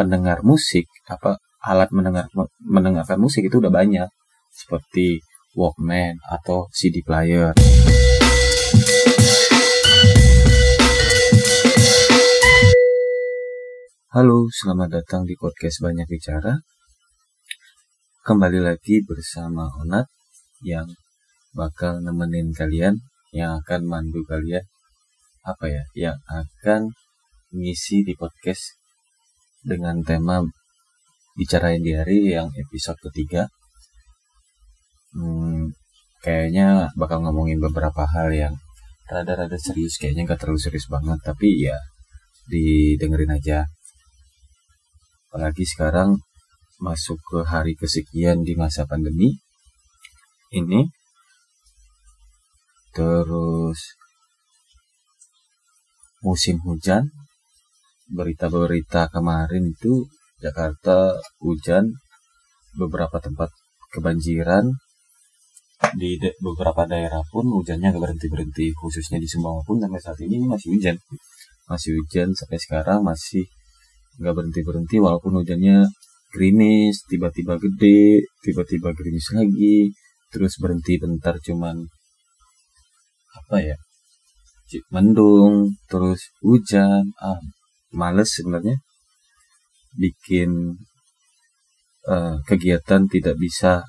pendengar musik apa alat mendengar mendengarkan musik itu udah banyak seperti Walkman atau CD player. Halo, selamat datang di podcast Banyak Bicara. Kembali lagi bersama Onat yang bakal nemenin kalian, yang akan mandu kalian apa ya, yang akan ngisi di podcast dengan tema bicarain hari yang episode ketiga. Hmm, kayaknya bakal ngomongin beberapa hal yang rada-rada serius, kayaknya nggak terlalu serius banget, tapi ya didengerin aja. Apalagi sekarang masuk ke hari kesekian di masa pandemi ini. Terus musim hujan berita-berita kemarin itu Jakarta hujan beberapa tempat kebanjiran. Di de beberapa daerah pun hujannya gak berhenti berhenti khususnya di Sumbawa pun sampai saat ini masih hujan. Masih hujan sampai sekarang masih gak berhenti berhenti walaupun hujannya gerimis tiba-tiba gede tiba-tiba gerimis lagi terus berhenti bentar cuman apa ya mendung terus hujan ah males sebenarnya. Bikin uh, kegiatan tidak bisa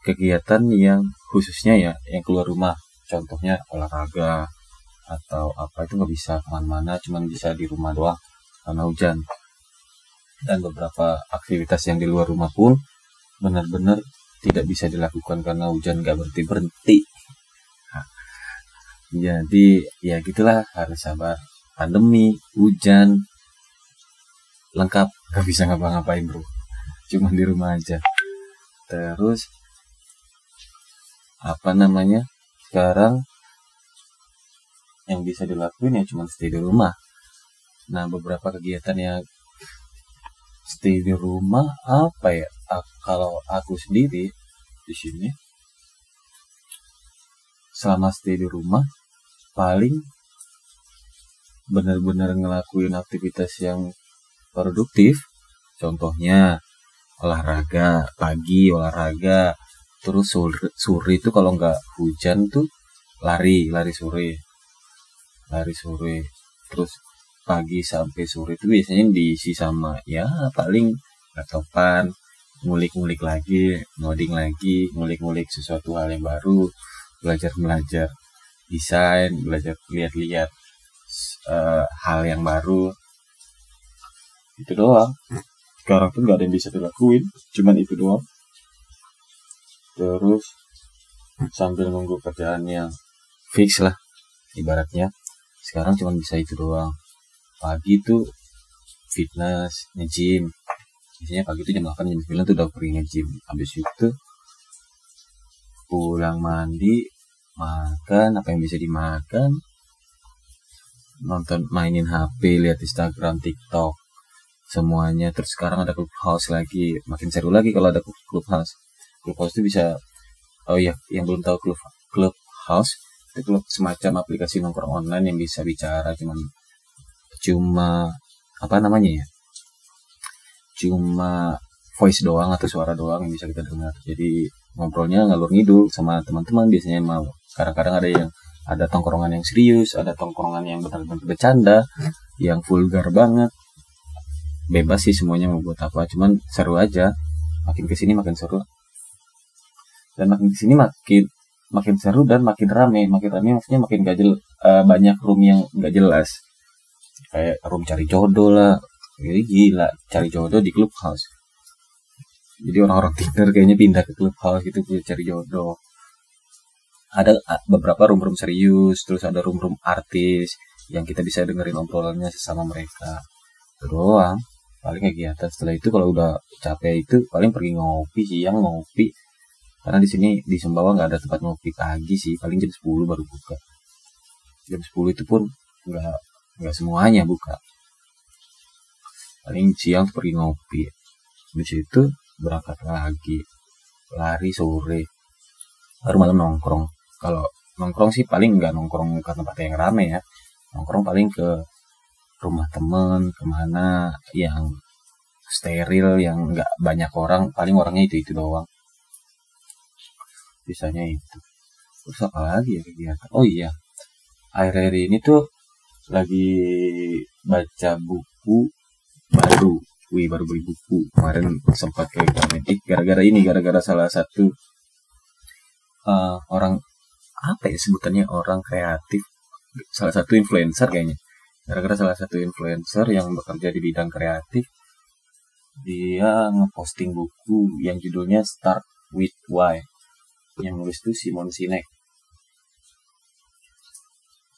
kegiatan yang khususnya ya yang keluar rumah. Contohnya olahraga atau apa itu nggak bisa ke mana-mana cuman bisa di rumah doang karena hujan. Dan beberapa aktivitas yang di luar rumah pun benar-benar tidak bisa dilakukan karena hujan nggak berhenti berhenti. Nah, jadi ya gitulah harus sabar pandemi, hujan, lengkap, gak bisa ngapa-ngapain bro, cuma di rumah aja. Terus apa namanya? Sekarang yang bisa dilakuin ya cuma stay di rumah. Nah beberapa kegiatan yang stay di rumah apa ya? Kalau aku sendiri di sini selama stay di rumah paling benar-benar ngelakuin aktivitas yang produktif. Contohnya olahraga pagi olahraga. Terus sore, sore itu kalau nggak hujan tuh lari lari sore. Lari sore. Terus pagi sampai sore itu biasanya diisi sama ya paling laptopan ngulik-ngulik lagi ngoding lagi ngulik-ngulik sesuatu hal yang baru belajar belajar desain belajar lihat-lihat uh, hal yang baru. Itu doang. Sekarang pun gak ada yang bisa dilakuin cuman itu doang. Terus sambil nunggu kerjaan yang fix lah ibaratnya. Sekarang cuma bisa itu doang. Pagi tuh fitness nge-gym. Biasanya pagi itu jam 8 jam 9 tuh udah pergi nge-gym. Habis itu pulang mandi makan apa yang bisa dimakan nonton mainin HP lihat Instagram TikTok semuanya. Terus sekarang ada clubhouse lagi makin seru lagi kalau ada clubhouse. Clubhouse itu bisa oh ya yang belum tahu club clubhouse itu club semacam aplikasi nongkrong online yang bisa bicara cuman cuma apa namanya ya? Cuma voice doang atau suara doang yang bisa kita dengar. Jadi ngobrolnya ngalur ngidul sama teman-teman biasanya mau. Kadang-kadang ada yang ada tongkrongan yang serius ada tongkrongan yang benar-benar bercanda yang vulgar banget. Bebas sih semuanya mau buat apa cuman seru aja. Makin ke sini makin seru. Dan makin ke sini makin makin seru dan makin rame. Makin rame maksudnya makin gak jel, uh, banyak room yang gak jelas. Kayak room cari jodoh lah. Jadi gila cari jodoh di clubhouse. Jadi orang-orang Tinder kayaknya pindah ke clubhouse gitu cari jodoh ada beberapa room-room serius terus ada room-room artis yang kita bisa dengerin obrolannya sesama mereka. Itu doang. Paling kegiatan setelah itu kalau udah capek itu paling pergi ngopi siang ngopi. Karena di sini di Sumbawa nggak ada tempat ngopi pagi sih paling jam 10 baru buka. Jam 10 itu pun nggak nggak semuanya buka. Paling siang pergi ngopi. Di situ berangkat lagi. Lari sore. Baru malam nongkrong kalau nongkrong sih paling nggak nongkrong ke tempat yang rame ya. Nongkrong paling ke rumah temen ke mana yang steril yang nggak banyak orang. Paling orangnya itu itu doang. Bisanya itu. Terus apa lagi ya kegiatan? Oh iya. Akhir-akhir ini tuh lagi baca buku baru. Wih baru beli buku. Kemarin sempat ke komedi gara-gara ini gara-gara salah satu uh, orang apa ya sebutannya? Orang kreatif. Salah satu influencer kayaknya. Gara-gara salah satu influencer yang bekerja di bidang kreatif dia ngeposting buku yang judulnya Start with Why. Yang nulis itu Simon Sinek.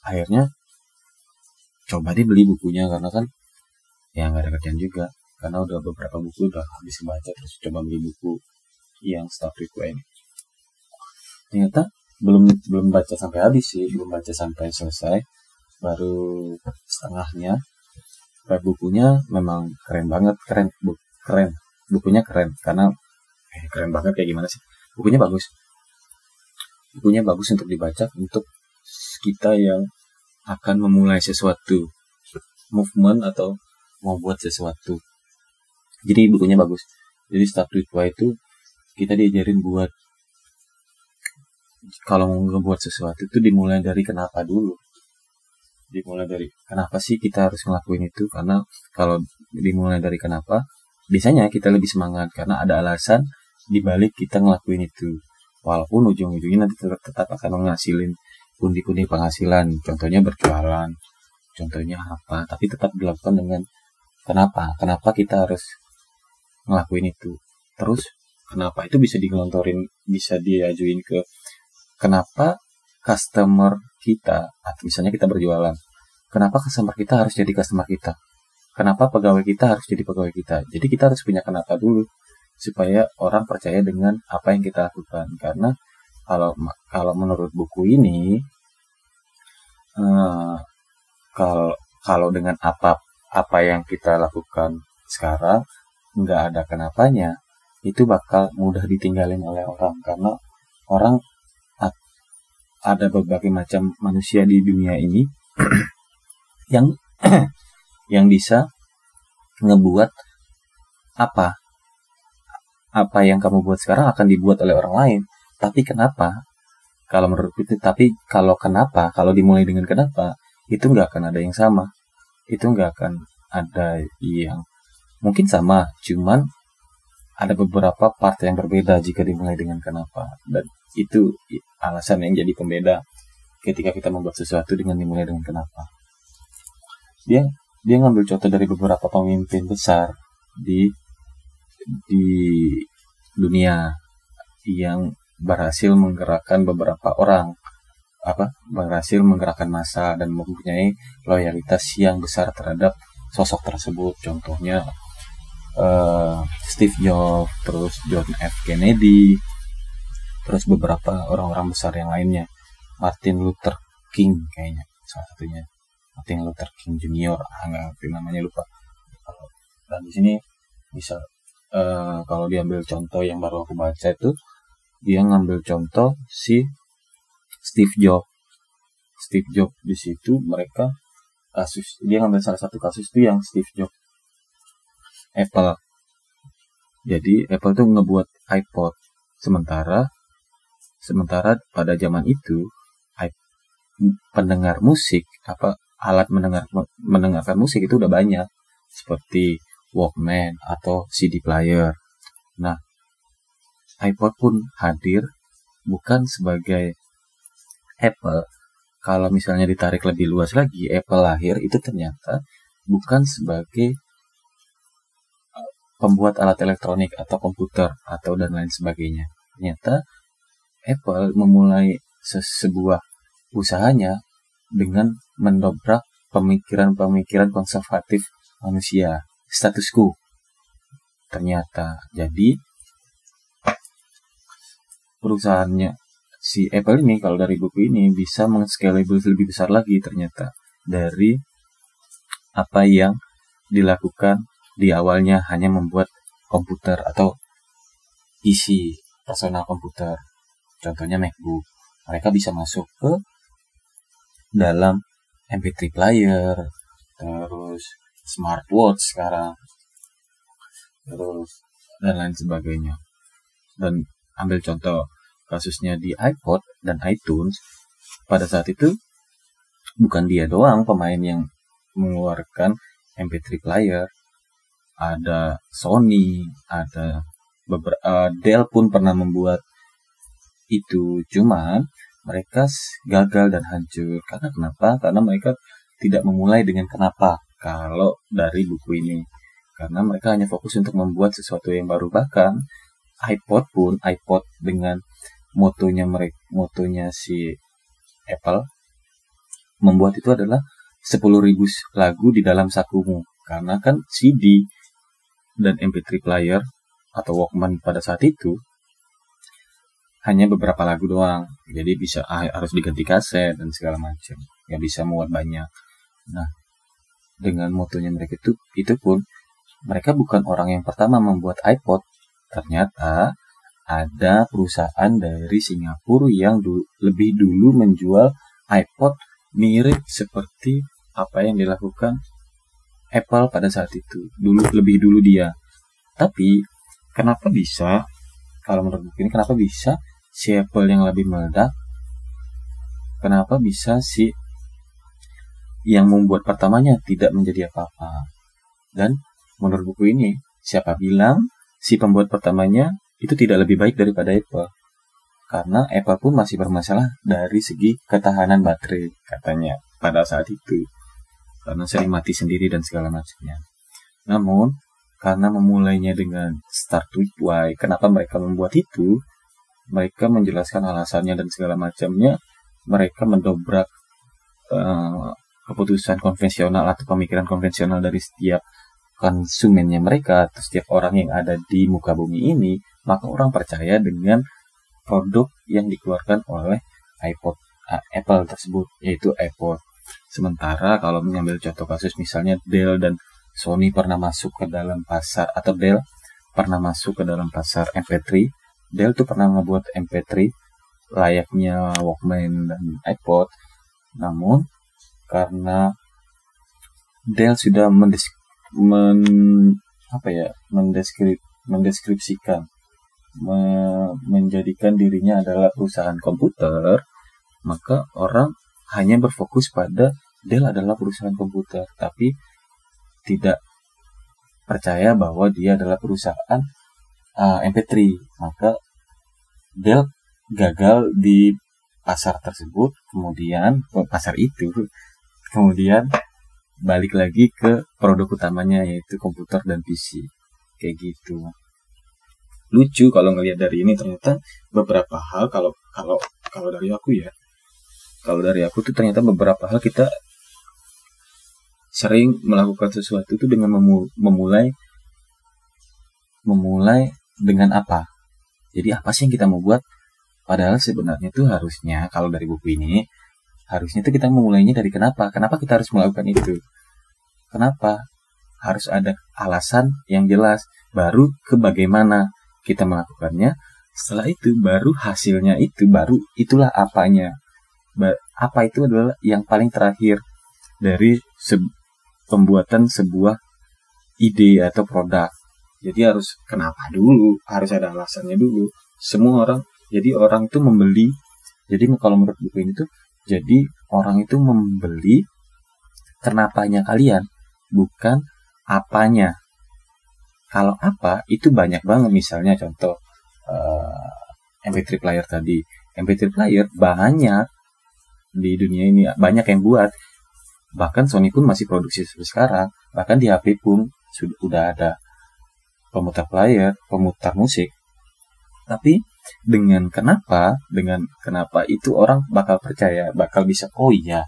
Akhirnya coba dia beli bukunya karena kan ya nggak ada kerjaan juga. Karena udah beberapa buku udah habis baca terus coba beli buku yang Start with Why ini. Ternyata belum belum baca sampai habis sih belum baca sampai selesai. Baru setengahnya. Kayak bukunya memang keren banget keren bu, keren. Bukunya keren karena eh, keren banget kayak gimana sih? Bukunya bagus. Bukunya bagus untuk dibaca untuk kita yang akan memulai sesuatu movement atau mau buat sesuatu. Jadi bukunya bagus. Jadi start with why itu kita diajarin buat kalau mau ngebuat sesuatu itu dimulai dari kenapa dulu. Dimulai dari kenapa sih kita harus ngelakuin itu? Karena kalau dimulai dari kenapa biasanya kita lebih semangat karena ada alasan dibalik kita ngelakuin itu. Walaupun ujung-ujungnya nanti tetap, akan menghasilin pundi-pundi penghasilan. Contohnya berjualan contohnya apa. Tapi tetap dilakukan dengan kenapa. Kenapa kita harus ngelakuin itu? Terus kenapa itu bisa digelontorin bisa diajuin ke kenapa customer kita atau misalnya kita berjualan kenapa customer kita harus jadi customer kita? Kenapa pegawai kita harus jadi pegawai kita? Jadi kita harus punya kenapa dulu supaya orang percaya dengan apa yang kita lakukan. Karena kalau kalau menurut buku ini uh, kalau kalau dengan apa apa yang kita lakukan sekarang nggak ada kenapanya itu bakal mudah ditinggalin oleh orang. Karena orang ada berbagai macam manusia di dunia ini yang yang bisa ngebuat apa? Apa yang kamu buat sekarang akan dibuat oleh orang lain. Tapi kenapa? Kalau menurut itu tapi kalau kenapa kalau dimulai dengan kenapa itu nggak akan ada yang sama. Itu nggak akan ada yang mungkin sama cuman ada beberapa part yang berbeda jika dimulai dengan kenapa dan itu alasan yang jadi pembeda ketika kita membuat sesuatu dengan dimulai dengan kenapa. Dia dia ngambil contoh dari beberapa pemimpin besar di di dunia yang berhasil menggerakkan beberapa orang apa berhasil menggerakkan massa dan mempunyai loyalitas yang besar terhadap sosok tersebut contohnya uh, Steve Jobs terus John F. Kennedy terus beberapa orang-orang besar yang lainnya. Martin Luther King kayaknya salah satunya. Martin Luther King Junior ah nggak namanya lupa. Dan di sini bisa uh, kalau diambil contoh yang baru aku baca itu dia ngambil contoh si Steve Jobs. Steve Jobs di situ mereka kasus dia ngambil salah satu kasus itu yang Steve Jobs Apple jadi Apple tuh ngebuat iPod sementara Sementara pada zaman itu pendengar musik apa alat mendengar mendengarkan musik itu udah banyak seperti Walkman atau CD player. Nah, iPod pun hadir bukan sebagai Apple. Kalau misalnya ditarik lebih luas lagi, Apple lahir itu ternyata bukan sebagai pembuat alat elektronik atau komputer atau dan lain sebagainya. Ternyata Apple memulai sebuah usahanya dengan mendobrak pemikiran-pemikiran konservatif manusia, status quo. Ternyata, jadi perusahaannya si Apple ini kalau dari buku ini bisa meng-scalable lebih besar lagi ternyata dari apa yang dilakukan di awalnya hanya membuat komputer atau isi personal komputer. Contohnya MacBook. Mereka bisa masuk ke dalam MP3 player. Terus smartwatch sekarang. Terus dan lain sebagainya. Dan ambil contoh kasusnya di iPod dan iTunes. Pada saat itu bukan dia doang pemain yang mengeluarkan MP3 player ada Sony ada beberapa uh, Dell pun pernah membuat itu. Cuman mereka gagal dan hancur. Karena kenapa? Karena mereka tidak memulai dengan kenapa. Kalau dari buku ini. Karena mereka hanya fokus untuk membuat sesuatu yang baru. Bahkan iPod pun iPod dengan motonya mereka motonya si Apple membuat itu adalah 10.000 lagu di dalam sakumu. Karena kan CD dan MP3 player atau Walkman pada saat itu hanya beberapa lagu doang. Jadi bisa ah, harus diganti kaset dan segala macam. Nggak bisa muat banyak. Nah dengan motonya mereka itu itu pun mereka bukan orang yang pertama membuat iPod. Ternyata ada perusahaan dari Singapura yang du lebih dulu menjual iPod mirip seperti apa yang dilakukan Apple pada saat itu. Dulu lebih dulu dia. Tapi kenapa bisa kalau menurut buku ini kenapa bisa si Apple yang lebih meledak? Kenapa bisa si yang membuat pertamanya tidak menjadi apa-apa? Dan menurut buku ini siapa bilang si pembuat pertamanya itu tidak lebih baik daripada Apple? Karena Apple pun masih bermasalah dari segi ketahanan baterai katanya pada saat itu karena sering mati sendiri dan segala macamnya. Namun karena memulainya dengan start with why kenapa mereka membuat itu mereka menjelaskan alasannya dan segala macamnya mereka mendobrak uh, keputusan konvensional atau pemikiran konvensional dari setiap konsumennya mereka atau setiap orang yang ada di muka bumi ini maka orang percaya dengan produk yang dikeluarkan oleh iPod uh, Apple tersebut yaitu iPod sementara kalau mengambil contoh kasus misalnya Dell dan Sony pernah masuk ke dalam pasar atau Dell pernah masuk ke dalam pasar MP3 Dell tuh pernah ngebuat MP3 layaknya Walkman dan iPod. Namun karena Dell sudah mendes men, apa ya mendeskrip mendeskripsikan me, menjadikan dirinya adalah perusahaan komputer maka orang hanya berfokus pada Dell adalah perusahaan komputer tapi tidak percaya bahwa dia adalah perusahaan uh, MP3 maka Dell gagal di pasar tersebut kemudian pasar itu kemudian balik lagi ke produk utamanya yaitu komputer dan PC kayak gitu. Lucu kalau ngelihat dari ini ternyata beberapa hal kalau kalau kalau dari aku ya kalau dari aku tuh ternyata beberapa hal kita sering melakukan sesuatu itu dengan memulai memulai dengan apa. Jadi apa sih yang kita mau buat? Padahal sebenarnya itu harusnya kalau dari buku ini harusnya itu kita memulainya dari kenapa? Kenapa kita harus melakukan itu? Kenapa? Harus ada alasan yang jelas baru ke bagaimana kita melakukannya. Setelah itu baru hasilnya itu baru itulah apanya. Apa itu adalah yang paling terakhir dari se pembuatan sebuah ide atau produk jadi harus kenapa dulu, harus ada alasannya dulu. Semua orang, jadi orang itu membeli. Jadi kalau menurut buku ini tuh, jadi orang itu membeli kenapanya kalian, bukan apanya. Kalau apa itu banyak banget misalnya contoh uh, eh, MP3 player tadi. MP3 player banyak di dunia ini banyak yang buat. Bahkan Sony pun masih produksi sampai sekarang. Bahkan di HP pun sudah udah ada pemutar player, pemutar musik. Tapi dengan kenapa, dengan kenapa itu orang bakal percaya, bakal bisa, oh iya,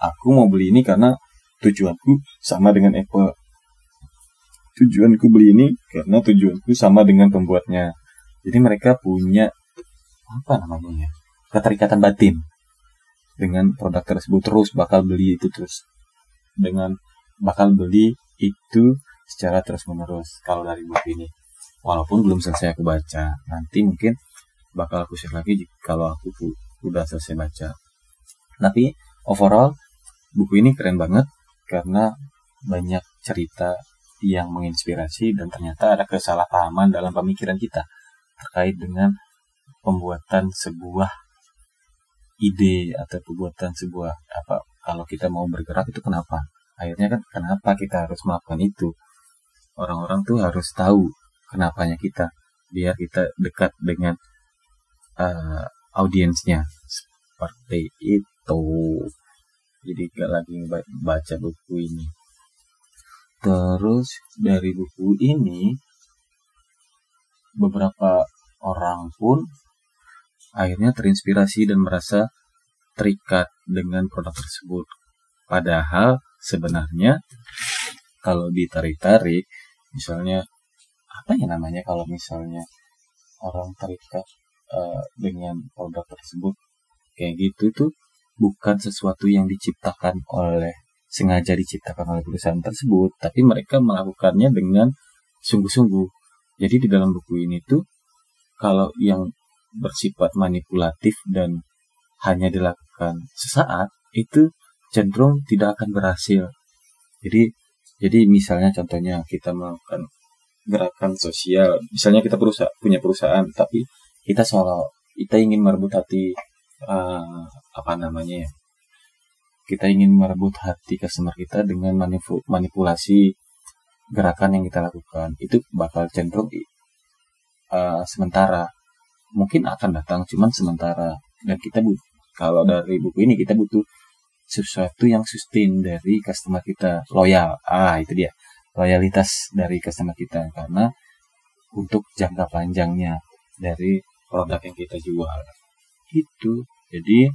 aku mau beli ini karena tujuanku sama dengan Apple. Tujuanku beli ini karena tujuanku sama dengan pembuatnya. Jadi mereka punya apa namanya ya, keterikatan batin dengan produk tersebut terus bakal beli itu terus. Dengan bakal beli itu secara terus menerus kalau dari buku ini. Walaupun belum selesai aku baca nanti mungkin bakal aku share lagi kalau aku udah selesai baca. Tapi overall buku ini keren banget karena banyak cerita yang menginspirasi dan ternyata ada kesalahpahaman dalam pemikiran kita terkait dengan pembuatan sebuah ide atau pembuatan sebuah apa kalau kita mau bergerak itu kenapa? Akhirnya kan kenapa kita harus melakukan itu? Orang-orang tuh harus tahu kenapanya kita biar kita dekat dengan uh, audiensnya. Seperti itu. Jadi gak lagi baca buku ini. Terus dari buku ini beberapa orang pun akhirnya terinspirasi dan merasa terikat dengan produk tersebut. Padahal sebenarnya kalau ditarik-tarik, misalnya apa ya namanya kalau misalnya orang terikat uh, dengan produk tersebut kayak gitu tuh bukan sesuatu yang diciptakan oleh sengaja diciptakan oleh perusahaan tersebut, tapi mereka melakukannya dengan sungguh-sungguh. Jadi di dalam buku ini tuh kalau yang bersifat manipulatif dan hanya dilakukan sesaat itu cenderung tidak akan berhasil. Jadi jadi misalnya contohnya kita melakukan gerakan sosial, misalnya kita perusahaan punya perusahaan tapi kita seolah kita ingin merebut hati uh, apa namanya ya kita ingin merebut hati customer kita dengan manipulasi gerakan yang kita lakukan itu bakal cenderung uh, sementara mungkin akan datang cuman sementara dan kita butuh kalau dari buku ini kita butuh sesuatu yang sustain dari customer kita loyal. Ah itu dia. Loyalitas dari customer kita karena untuk jangka panjangnya dari produk yang kita jual. Itu jadi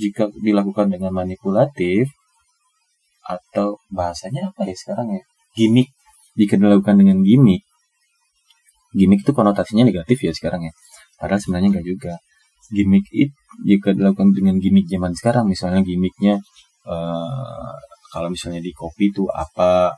jika dilakukan dengan manipulatif atau bahasanya apa ya sekarang ya? Gimmick. Jika dilakukan dengan gimmick gimmick itu konotasinya negatif ya sekarang ya. Padahal sebenarnya enggak juga. Gimmick itu jika dilakukan dengan gimmick zaman sekarang. Misalnya gimmicknya uh, kalau misalnya di kopi itu apa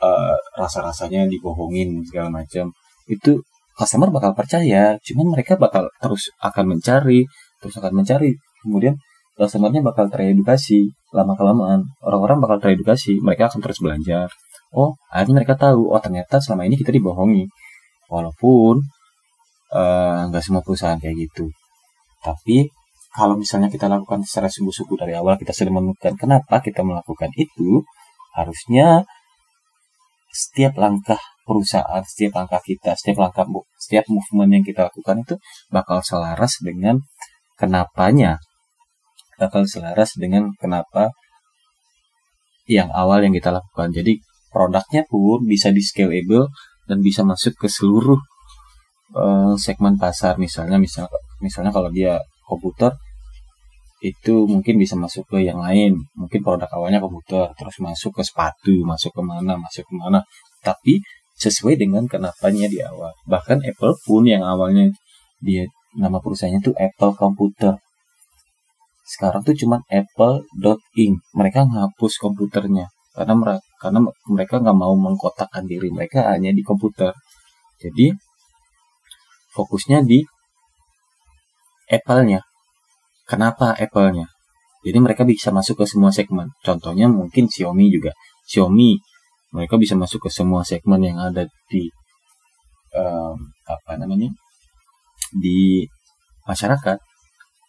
uh, rasa-rasanya dibohongin segala macam. Itu customer bakal percaya. Cuman mereka bakal terus akan mencari terus akan mencari. Kemudian customernya bakal teredukasi lama kelamaan orang-orang bakal teredukasi. Mereka akan terus belanja oh akhirnya mereka tahu oh ternyata selama ini kita dibohongi walaupun eh, nggak uh, semua perusahaan kayak gitu. Tapi kalau misalnya kita lakukan secara sungguh-sungguh dari awal kita sudah menemukan kenapa kita melakukan itu harusnya setiap langkah perusahaan setiap langkah kita setiap langkah setiap movement yang kita lakukan itu bakal selaras dengan kenapanya. Bakal selaras dengan kenapa yang awal yang kita lakukan. Jadi produknya pun bisa di scalable dan bisa masuk ke seluruh uh, segmen pasar. Misalnya misalnya misalnya kalau dia komputer itu mungkin bisa masuk ke yang lain. Mungkin produk awalnya komputer terus masuk ke sepatu masuk ke mana masuk ke mana. Tapi sesuai dengan kenapanya di awal. Bahkan Apple pun yang awalnya dia nama perusahaannya tuh Apple Computer. Sekarang tuh cuman Apple.ing mereka ngapus komputernya karena karena mereka nggak mau mengkotakkan diri mereka hanya di komputer. Jadi fokusnya di Apple-nya. Kenapa Apple-nya? Jadi mereka bisa masuk ke semua segmen. Contohnya mungkin Xiaomi juga. Xiaomi mereka bisa masuk ke semua segmen yang ada di um, apa namanya? Di masyarakat.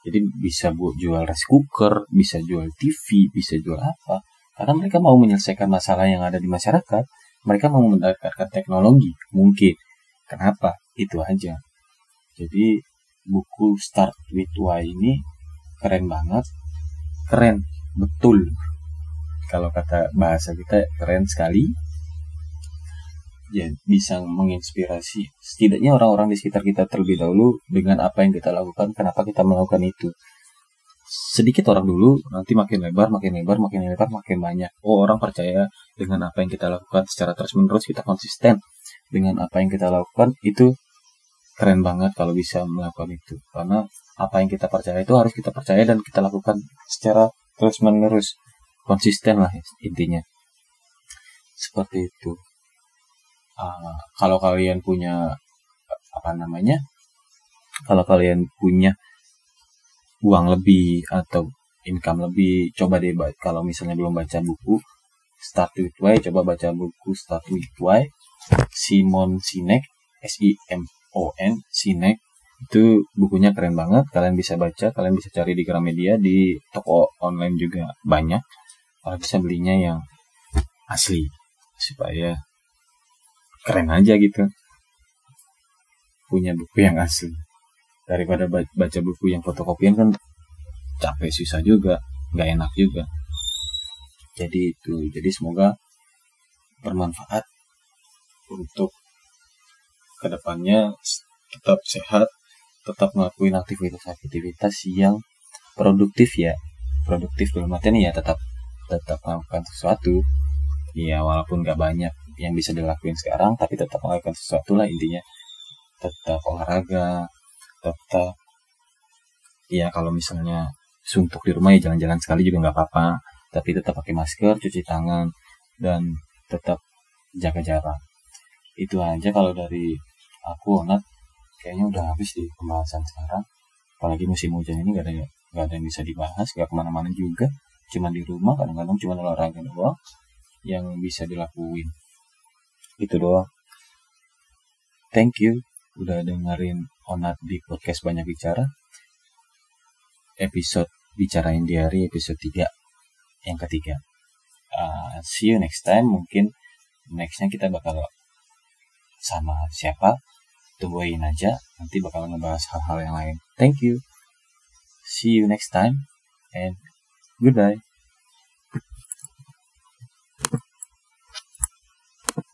Jadi bisa buat jual rice cooker bisa jual TV bisa jual apa karena mereka mau menyelesaikan masalah yang ada di masyarakat, mereka mau mendapatkan teknologi, mungkin. Kenapa? Itu aja. Jadi buku Start with Why ini keren banget. Keren, betul. Kalau kata bahasa kita keren sekali. Ya, bisa menginspirasi setidaknya orang-orang di sekitar kita terlebih dahulu dengan apa yang kita lakukan, kenapa kita melakukan itu sedikit orang dulu nanti makin lebar makin lebar makin lebar makin banyak. Oh orang percaya dengan apa yang kita lakukan secara terus menerus kita konsisten dengan apa yang kita lakukan itu keren banget kalau bisa melakukan itu. Karena apa yang kita percaya itu harus kita percaya dan kita lakukan secara terus menerus konsisten lah intinya. Seperti itu. Uh, kalau kalian punya apa namanya? Kalau kalian punya uang lebih atau income lebih coba deh kalau misalnya belum baca buku Start with Why coba baca buku Start with Why Simon Sinek S I M O N Sinek. Itu bukunya keren banget kalian bisa baca kalian bisa cari di Gramedia di toko online juga banyak. Kalian bisa belinya yang asli supaya keren aja gitu. Punya buku yang asli daripada baca buku yang fotokopian kan capek susah juga nggak enak juga. Jadi itu jadi semoga bermanfaat untuk ke depannya tetap sehat tetap ngelakuin aktivitas-aktivitas yang produktif ya. Produktif dalam artian ya tetap tetap melakukan sesuatu. Ya walaupun nggak banyak yang bisa dilakuin sekarang tapi tetap melakukan sesuatu lah intinya. Tetap olahraga tetap ya kalau misalnya suntuk di rumah ya jalan-jalan sekali juga nggak apa-apa. Tapi tetap pakai masker cuci tangan dan tetap jaga jarak. Itu aja kalau dari aku Onat. Kayaknya udah habis di pembahasan sekarang. Apalagi musim hujan ini gak ada gak ada yang bisa dibahas gak ke mana-mana juga. Cuma di rumah kadang-kadang cuma olahraga doang yang bisa dilakuin. Itu doang. Thank you udah dengerin Onat di podcast Banyak Bicara. Episode Bicarain di Hari episode 3 yang ketiga. Uh, see you next time. Mungkin nextnya kita bakal sama siapa. Tungguin aja. Nanti bakal ngebahas hal-hal yang lain. Thank you. See you next time. And goodbye.